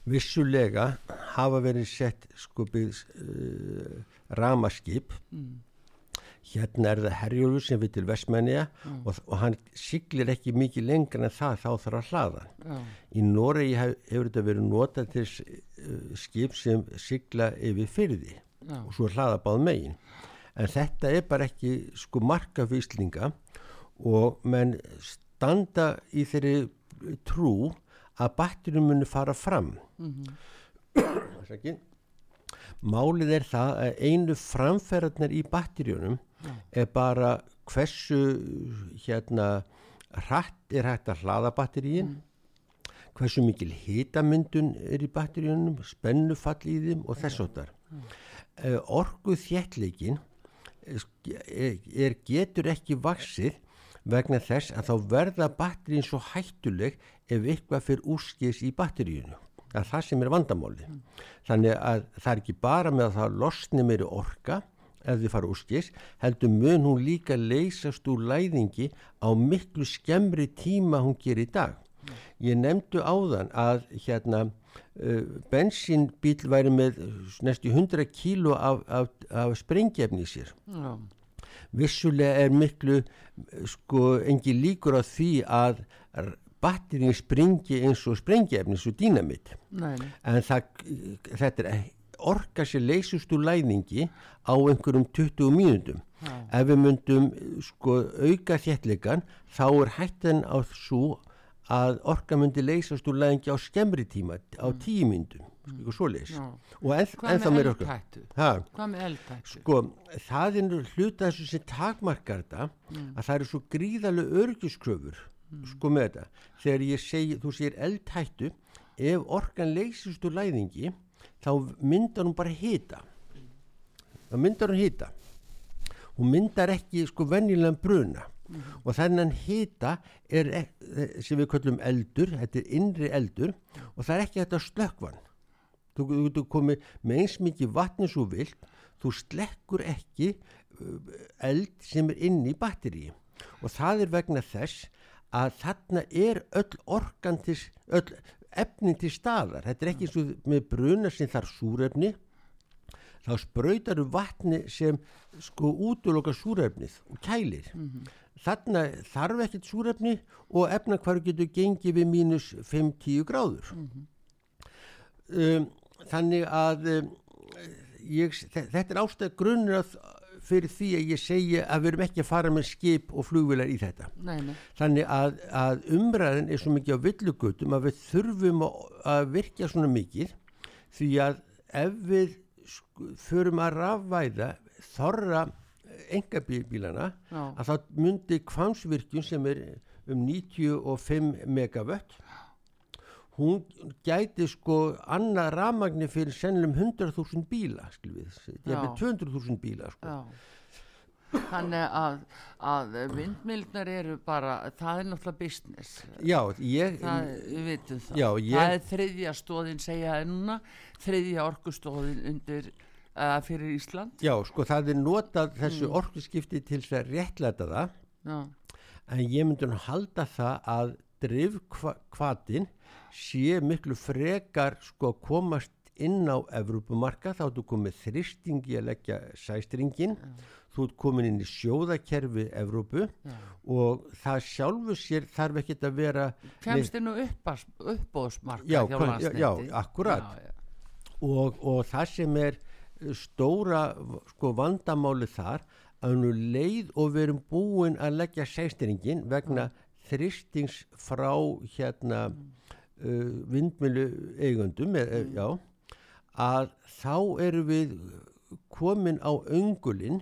Speaker 2: Vissulega hafa verið sett byggð uh, ramaskip hérna er það Herjólfur sem við til Vestmennja og, og hann siglir ekki mikið lengra en það þá þarf að hlaða.
Speaker 1: Já,
Speaker 2: Í Noregi hef, hefur þetta verið notað til uh, skip sem sigla yfir fyrði og svo hlaða báð megin. En þetta er bara ekki sko marka fýslinga og menn standa í þeirri trú að batterjum muni fara fram. Mm Málið er það að einu framferðarnar í batterjónum er bara hversu hérna hratt er hægt að hlaða batteríin hversu mikil hitamyndun er í batteríunum, spennufall í þeim og þess áttar. Uh, orgu þéttleikin er, getur ekki vaksið vegna þess að þá verða batterín svo hættuleg ef eitthvað fyrir úrskis í batteríunu. Það er það sem er vandamáli. Þannig að það er ekki bara með að það losni meiri orka ef þið fara úrskis, heldur mun hún líka leysast úr læðingi á miklu skemmri tíma hún gerir í dag. Ég nefndu áðan að hérna bensínbíl væri með næstu 100 kíló af, af, af sprengjefni sér.
Speaker 1: já,
Speaker 2: Vissulega er miklu sko engi líkur á því að batterinn springi eins og sprengjefni, eins og
Speaker 1: nei.
Speaker 2: En það, þetta er orka sér leysust úr læðingi á einhverjum 20 mínútum. Ef við myndum sko auka þéttleikan þá er hættan á svo að orka myndi leysast úr læðingi á skemmri tíma, á 10 mínútum, sko svo leys.
Speaker 1: Hvað með?
Speaker 2: Ha?
Speaker 1: Hvað með eldhættu?
Speaker 2: Sko, það er hluta þessu sem takmarkar þetta að það eru svo gríðarlega örgiskröfur sko með þetta. Þegar ég segi, þú segir eldhættu, ef orkan leysist úr læðingi þá myndar hún bara hita. Það myndar hún hita. hún myndar ekki sko venjulegan bruna og þennan hita er e- sem við kallum eldur þetta er innri eldur og það er ekki þetta slökkvan þú þú getur komið með eins mikið vatni svo vilt þú slekkur ekki uh, eld sem er inn í batteri og það er vegna þess að þarna er öll orkan til, öll efnin til staðar. Þetta er ekki eins og með bruna sem þarf súrefni. Þá spröytar um vatni sem sko útloka súrefnið og kælir þarna þarf ekkert súrefni og efna hvar getur gengið við mínus 5-10 gráður. Um, þannig að um, ég, þe- þetta er ástæð grunnur að fyrir því að ég segi að við erum ekki að fara með skip og flugvilar í þetta.
Speaker 1: Nei, nei,
Speaker 2: þannig að, að umræðin er svo mikið á villugutum að við þurfum að, að virkja svona mikið því að ef við förum að rafvæða þorra engabílana að það myndi kvansvirkjun sem er um 95 megavött hún gæti sko annað rafmagni fyrir sennilegum 100.000 bíla skil við,
Speaker 1: Já.
Speaker 2: jafnvel 200.000 bíla sko.
Speaker 1: já þannig að, að vindmildnar eru bara það er náttúrulega business
Speaker 2: já, ég
Speaker 1: það, við vitum það
Speaker 2: Já, ég-
Speaker 1: það er þriðja stóðin segja það núna þriðja orkustóðin undir uh, fyrir Ísland?
Speaker 2: Já, sko það er notað þessu orkuskipti til þess að réttlæta það.
Speaker 1: Já,
Speaker 2: en ég myndi nú halda það að drifkvatin sé miklu frekar sko að komast inn á Evrópumarka þá ertu komið þristingi að leggja sæstringin þú ert komin inn í sjóðakerfi Evrópu.
Speaker 1: Já.
Speaker 2: og það sjálfu sér þarf ekki að vera
Speaker 1: kemst þið nú uppbóðsmarka
Speaker 2: Já, já, já, akkúrat.
Speaker 1: já,
Speaker 2: og, og það sem er stóra sko, vandamáli þar að nú leið og við erum búin að leggja sextiringin vegna þristings frá hérna uh, vindmilu eigundum e, e, já, að þá erum við komin á öngulinn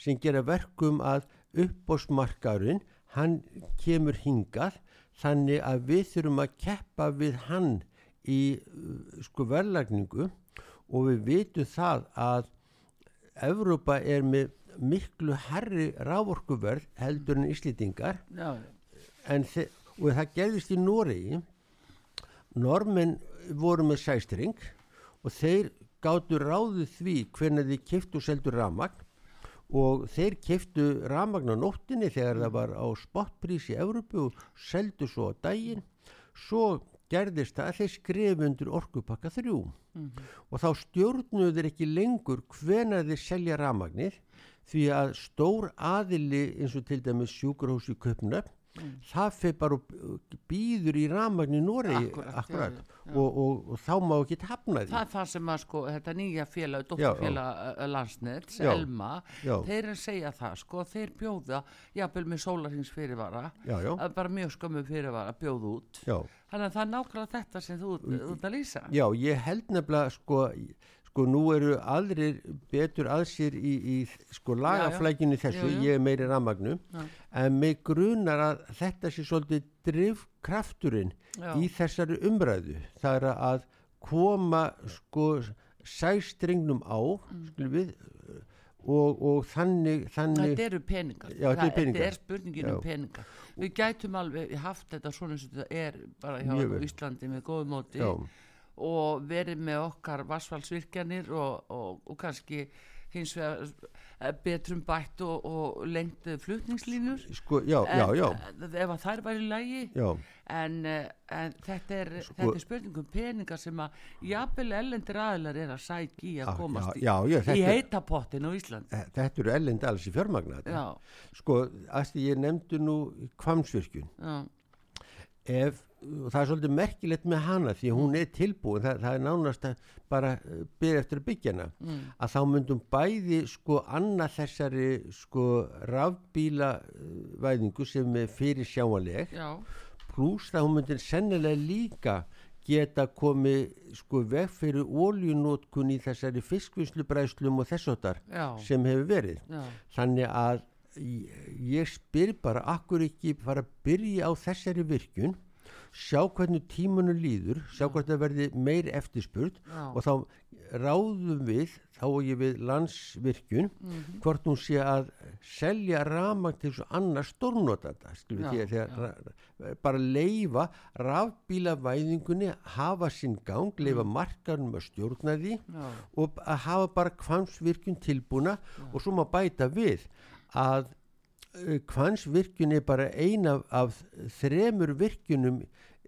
Speaker 2: sem gera verkum að uppbósmarkarinn hann kemur hingað þannig að við þurfum að keppa við hann í uh, sko verðlagningu og við vitum það að Evrópa er með miklu herri rávorkuverð heldur en Íslendingar.
Speaker 1: Já,
Speaker 2: en og það gerðist í Noregi. Normenn voru með sæstring og þeir gáttu ráðið því hvernig þið kiftu og seldu ramagn og þeir kiftu ramagn á nóttinni þegar það var á spotprís í Evrópu og seldu svo á daginn. Svo gerðist það að þeir skrifu undir orkupakka þrjú. Og þá stjórnuðu þeir ekki lengur hvenær þeir selja ramagnir því að stór aðili eins og til dæmis sjúkurhús í Köpnöfn það fyrir bara og býður í ramagn í Noregi.
Speaker 1: Akkúrat,
Speaker 2: akkurat,
Speaker 1: já, já.
Speaker 2: Og, og, og þá má ekki hafna því.
Speaker 1: Það er það sem að sko þetta nýja félag,
Speaker 2: Já,
Speaker 1: dótturfélag uh, landsnett. Elma
Speaker 2: Já.
Speaker 1: þeir segja það sko, þeir bjóða jafnvel með sólarhings fyrirvara. Bara mjög skömmu fyrirvara bjóða út. Þannig að það er nákvæmlega þetta sem þú ert að lýsa.
Speaker 2: Já, ég held nefnilega sko, sko nú eru aðrir betur að sér í, í sko lagaflækjunni þessu,
Speaker 1: Jú, jú.
Speaker 2: ég er meiri ramagnu
Speaker 1: Já.
Speaker 2: en mig grunar að þetta sé svolítið drifkrafturinn
Speaker 1: Já.
Speaker 2: í þessari umræðu það er að koma sko sæstringnum á
Speaker 1: Mm.
Speaker 2: skulum við og, og þannig, þannig
Speaker 1: Þetta eru peningar.
Speaker 2: Já, þetta
Speaker 1: Það-
Speaker 2: peningar.
Speaker 1: Er spurningin um
Speaker 2: Já.
Speaker 1: peningar. Við gætum alveg haft þetta svona og þetta er bara hjá. Íslandi með góðu móti
Speaker 2: já,
Speaker 1: og verið með okkar vassfallsvirkjanir og, og, og kannski hins vegar eh, betrum bætt og, og lengt eh, flutningslínur.
Speaker 2: sko, já, já, já,
Speaker 1: En, ef að þær væri í lægi
Speaker 2: já,
Speaker 1: en, eh, en þetta, er,
Speaker 2: Sko-
Speaker 1: þetta er spurning um peningar sem að jafnvel ellendir aðilar er að sækja í að
Speaker 2: Já,
Speaker 1: komast í, í heitapottin á Íslandi.
Speaker 2: þetta eru ellend alls í.
Speaker 1: Já,
Speaker 2: sko, að því ég nefndi nú kvamsvirkjun
Speaker 1: já,
Speaker 2: ef, og það er svolítið merkilegt með hana því hún er tilbúin það, það er nánast að bara byrja eftir að byggja hana
Speaker 1: mm,
Speaker 2: að þá myndum bæði sko annað þessari sko rafbíla uh, væðingu sem er fyrir sjáanleg
Speaker 1: já,
Speaker 2: pluss það hún myndir sennilega líka geta komið sko veg fyrir óljunótkun í þessari fiskvinnslubræðslum og þessóttar
Speaker 1: já,
Speaker 2: sem hefur verið.
Speaker 1: Já,
Speaker 2: þannig að ég, spyr bara akkur ekki fara að byrja á þessari virkun sjá hvernig tímanu líður sjá hvernig það verði meir eftirspurt
Speaker 1: Já.
Speaker 2: og þá ráðum við þá og ég við landsvirkjun
Speaker 1: Mhm.
Speaker 2: hvort hún sé að selja ramang til svo annar stórnotanda
Speaker 1: Já,
Speaker 2: bara leifa rafbílavæðingunni hafa sinn gang, leifa markanum að stjórna því
Speaker 1: Mm. Já.
Speaker 2: og að hafa bara kvansvirkjun tilbúna og svo má bæta við að uh, kvansvirkjun er bara eina af þremur virkjunum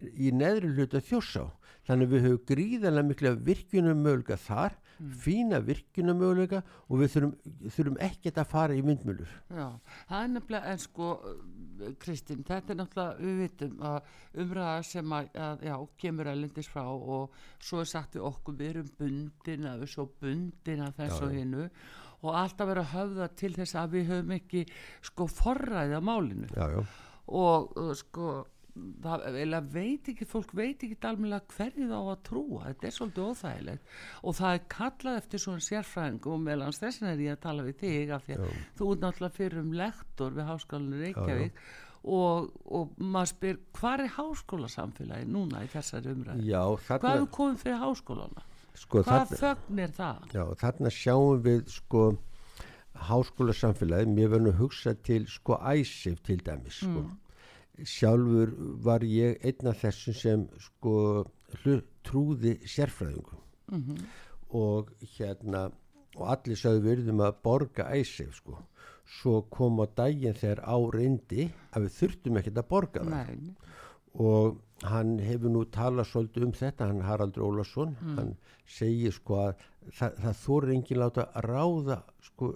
Speaker 2: í neðri hluta þjósá þannig að við höfum gríðarlega mikla virkjunum möguleika þar, fína virkjunum möguleika og við þurfum, þurfum ekkert að fara í vindmjölur
Speaker 1: Já, það er nefnilega, en sko, uh, Kristín, þetta er náttúrulega, við vitum að umræða sem að, að já, kemur ælendis frá og svo er sagt við okkur, við erum bundin að við svo bundin að þess
Speaker 2: Já,
Speaker 1: og
Speaker 2: já.
Speaker 1: hinnu og alltaf vera höfða til þess að við höfum ekki, sko, forræði á málinu.
Speaker 2: Já, já,
Speaker 1: og, uh, sko, það veit ekki, fólk veit ekki almennilega hverju þá að trúa, þetta er svolítið óþægilegt. Og það er kallað eftir svona sérfræðingum og meðlan þessin er ég að tala við þig af því að þú ert náttúrulega fyrir um lektor við háskólanum Reykjavík og, og maður spyr hvað er háskólasamfélagi núna í þessari umræði?
Speaker 2: já
Speaker 1: Hvað hefur komið fyrir háskólana?
Speaker 2: Sko,
Speaker 1: Hvað þögn er það?
Speaker 2: já, þarna sjáum við sko háskóla samfélagi, mér verður nú hugsað til sko æsif til dæmis sko. sjálfur var ég einn af þessum sem sko trúði sérfræðingum. Og hérna og allir sagði við erum að borga æsif sko. Svo kom á daginn þegar á reyndi að við þurftum ekkert að borga það.
Speaker 1: Nei,
Speaker 2: og hann hefur nú talað svolítið um þetta, hann Haraldur Ólason hann segir sko að það, það þóri enginn láta ráða sko,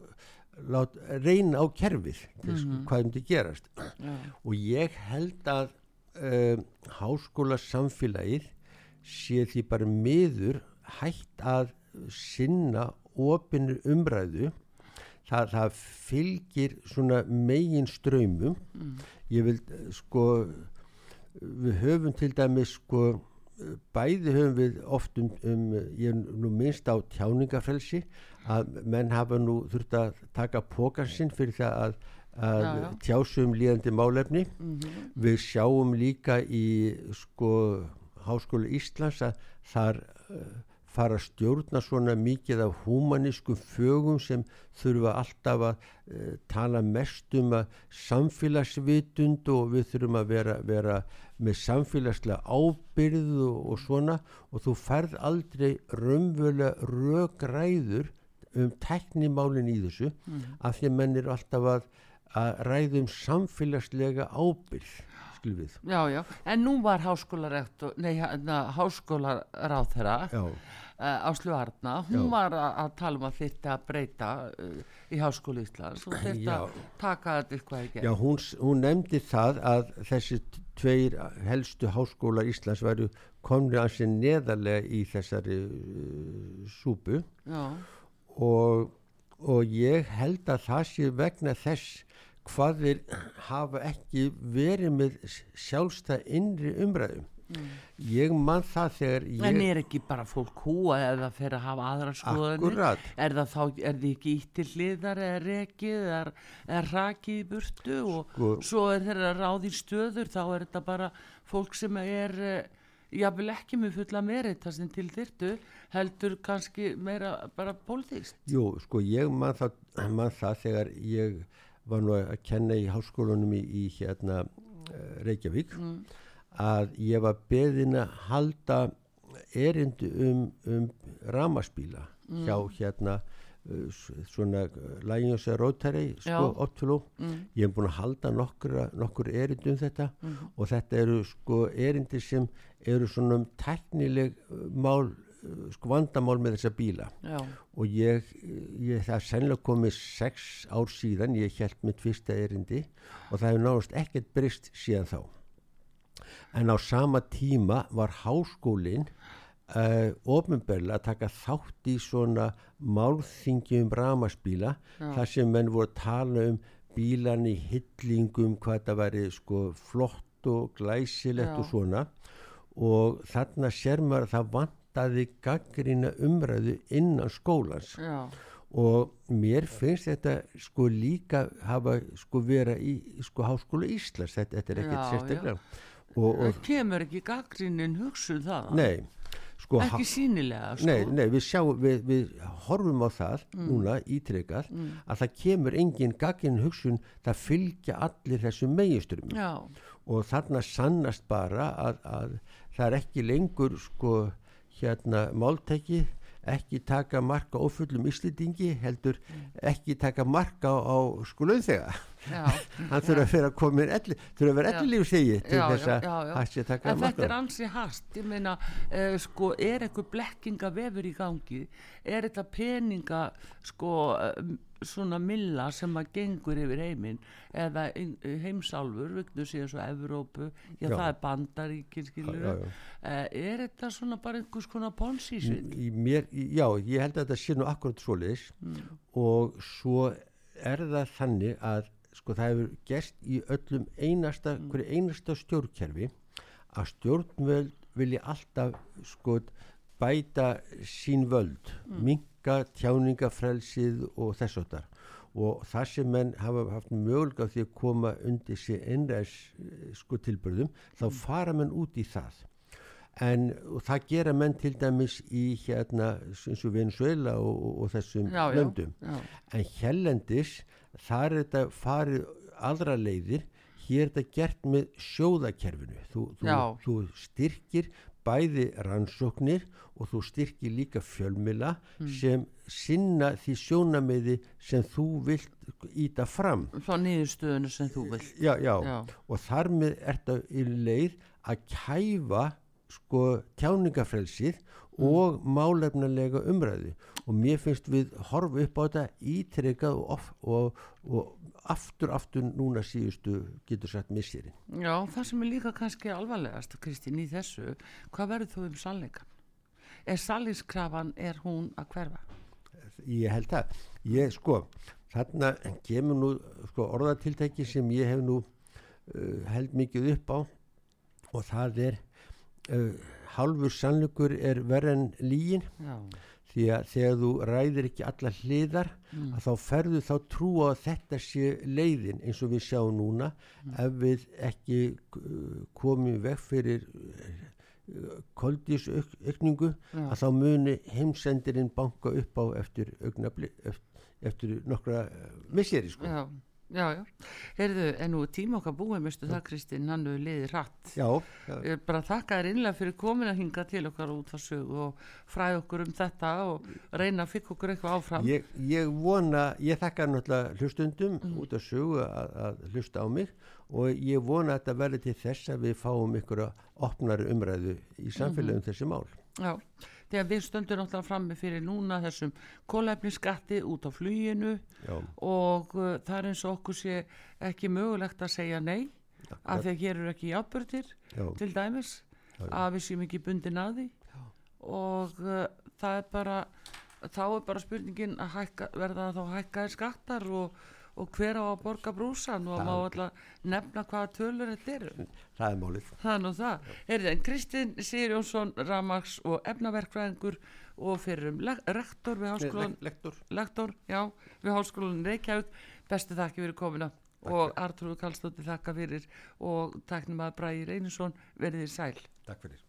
Speaker 2: lát, reyna á kerfið til sko, hvað um þetta gerast.
Speaker 1: Já,
Speaker 2: og ég held að um, háskóla samfélagið sé því bara miður hægt að sinna opinu umræðu. Það, það fylgir svona megin ströymum ég vil eh, sko við höfum til dæmis sko bæði höfum við oft um, um ég er nú minnst á tjáningafrelsi að menn hafa nú þurft að taka pókansinn fyrir það að, að
Speaker 1: Já, já.
Speaker 2: tjásum líðandi málefni við sjáum líka í sko Háskóla Íslands að þar uh, fara að stjórna svona mikið af húmanískum fögum sem þurfa alltaf að uh, tala mest um að samfélagsvitund og við þurfum að vera, vera með samfélagslega ábyrð og, og svona. Og þú færð aldrei raunvöla rögræður um teknimálin í þessu af því að menn eru alltaf að, að ræðum samfélagslega ábyrð
Speaker 1: já, já, en nú var hérna, háskólaráð þeirra uh, Áslu Arna, hún
Speaker 2: Já.
Speaker 1: var að, tala um að að breyta uh, í Háskóla Íslands. Og
Speaker 2: Já.
Speaker 1: að taka þetta eitthvað í
Speaker 2: já
Speaker 1: gegn
Speaker 2: hún, s- hún nefndi það að þessi tveir helstu háskólar Íslands væru komni að sér neðarlega í þessari uh, súpu.
Speaker 1: Já,
Speaker 2: og, og ég held að það sé vegna þess hvað þeir hafa ekki verið með sjálfstæð innri umræðum ég man það þegar ég
Speaker 1: en er ekki bara fólk húa eða fer að hafa aðra skoðanir? Er það þá, er þið ekki ítt til hliðar eða rekið eða, eða rakið í burtu og
Speaker 2: Sko-
Speaker 1: svo er þeirra ráð í stöður þá er þetta bara fólk sem er uh, jáfnvel ekki með fulla merita sem til þyrtu heldur kannski meira bara pólitíkst
Speaker 2: Jú, sko ég man það, man það þegar ég var nú að kenna í háskólanum í, í hérna eh, Reykjavík að ég var beðin að halda erindu um, um ramaspíla hjá hérna uh, svona Lions Rotary sko,
Speaker 1: Já.
Speaker 2: Optfló ég hef búin að halda nokkur, nokkur erindu um þetta og þetta eru sko erindi sem eru svona um teknileg uh, mál uh, sko vandamál með þessa bíla.
Speaker 1: Já,
Speaker 2: og ég, ég það er sennilega komið sex ár síðan ég held mitt fyrsta erindi og það hefur náðast ekkert brist síðan þá en á sama tíma var háskólin uh, ofinberlega að taka þátt í svona málþingi um ramaspíla þar sem menn voru að tala um bílan í hyllingum hvað það væri sko flott og glæsilegt
Speaker 1: Já.
Speaker 2: og svona. Og þarna sér maður að það vantaði gaggrina umræðu innan skólans.
Speaker 1: Já,
Speaker 2: og mér finnst þetta sko líka hafa sko vera í sko háskóla Íslands. Þetta, þetta er ekkert sérstaklega og, og
Speaker 1: það kemur ekki gaggrinin hugsun það.
Speaker 2: Nei sko,
Speaker 1: ekki sínilega sko.
Speaker 2: Nei, nei, við sjáum, við, við horfum á það
Speaker 1: Mm.
Speaker 2: núna ítrekað að það kemur engin gaginn hugsun, það fylgja allir þessum meginströmmum
Speaker 1: já,
Speaker 2: og þarna sannast bara að, að það er ekki lengur sko hérna máltæki ekki taka marka ófullum íslendingi heldur ekki taka marka á, á launþega.
Speaker 1: já
Speaker 2: hann þurfa að vera komin elli, þurfa að vera
Speaker 1: Já.
Speaker 2: ellilíf segi til þess að sé að taka
Speaker 1: en þetta er ansi hast ég meina, uh, sko, er eitthvað blekkinga vefur í gangi? Er þetta peninga sko, uh, svona milla sem að gengur yfir heiminn eða in- heimsálfur, vegna séu svo Evrópu, já,
Speaker 2: Já.
Speaker 1: það er bandaríkin skilur,
Speaker 2: Já.
Speaker 1: Uh, er þetta svona bara einhvers konar
Speaker 2: í- já, ég held að þetta sé nú akkurat svoleiðis og svo er það þannig að sko það hefur gerst í öllum einasta, hverju einasta stjórnkerfi að stjórnvöld vilja alltaf sko bæta sín völd, minka tjáningafrelsið og þess og þar og það sem menn hafa haft mögulega því að koma undir sér einræðs sko tilbyrðum þá fara menn út í það. En það gera menn til dæmis í hérna eins og Venezuela og, og, og þessum löndum. En hérlendis þar er þetta farið aðra leiðir. Hér er þetta gert með sjóðakerfinu. Þú, þú, þú styrkir bæði rannsóknir og þú styrkir líka fjölmila
Speaker 1: Hmm.
Speaker 2: sem sinna því sjónamiði sem þú vilt íta fram.
Speaker 1: Frá niðurstöðunu sem þú vilt.
Speaker 2: Já, já,
Speaker 1: Já.
Speaker 2: og þar með er þetta í leið að kæfa sko tjáningafrelsið og málefnilega umræðu og mér finnst við horfa upp á þetta ítrekað og, of, og, og aftur aftur núna síðustu getur sagt missirinn
Speaker 1: Já, það sem er líka kannski alvarlegast, Kristín, í þessu, hvað verður þú um sannleikan? Er sannleikskrafan, er hún að hverfa?
Speaker 2: ég held það. Ég sko, þarna kemur nú sko, orðatiltæki sem ég hef nú uh, held mikið upp á. Og það er uh, hálfur sannleikur er verð en lígin
Speaker 1: Já,
Speaker 2: því að þegar þú ræðir ekki alla hliðar að þá ferðu þá trú á að þetta sé leiðin eins og við sjáum núna ef við ekki uh, komum veg fyrir koldísaukningu
Speaker 1: Já.
Speaker 2: að þá muni heimsendirinn banka upp á eftir, augnabli, eftir, nokkra uh, misseri sko.
Speaker 1: já, já, já. Heyrðu, en nú tíma okkar búið, mistu það, Kristín, hann hefur liðið hratt.
Speaker 2: Já, já,
Speaker 1: bara þakka þér innlega fyrir komin að hinga til okkar út að sögu og fræða okkur um þetta og reyna að fikka okkur eitthvað áfram.
Speaker 2: Ég, ég vona, ég þakka náttúrulega hlustundum út af sögu að, að hlusta á mig og ég vona að þetta verði til þess að við fáum ykkur að opnari umræðu í samfélagum þessi mál.
Speaker 1: Já, þegar við stöndum náttúrulega frammi fyrir núna þessum kólefniskatti út á fluginu
Speaker 2: Já,
Speaker 1: og uh, það er eins og okkur sé ekki mögulegt að segja nei af því að hér eru ekki játbörðir
Speaker 2: já,
Speaker 1: til dæmis að við séum ekki bundin að því. Og uh, það er bara þá er bara spurningin að hækka, verða þá hækkaði skattar og, og hver á að borga brúsan og má alltaf nefna hvaða tölur þetta eru?
Speaker 2: Það er málið.
Speaker 1: það er nú það. Heyrðu, en Kristinn Sigur Jónsson Ramax og efnaverkfræðingur og fyrir um le rektor við háskólan
Speaker 2: Lektor.
Speaker 1: lektor, já, við háskólan Reykjavík. Bestu þakki fyrir komina og Artrúð Kallstóttir þakka fyrir. Og taknum að Bræði Reynisson verið þér sæl.
Speaker 2: Takk fyrir.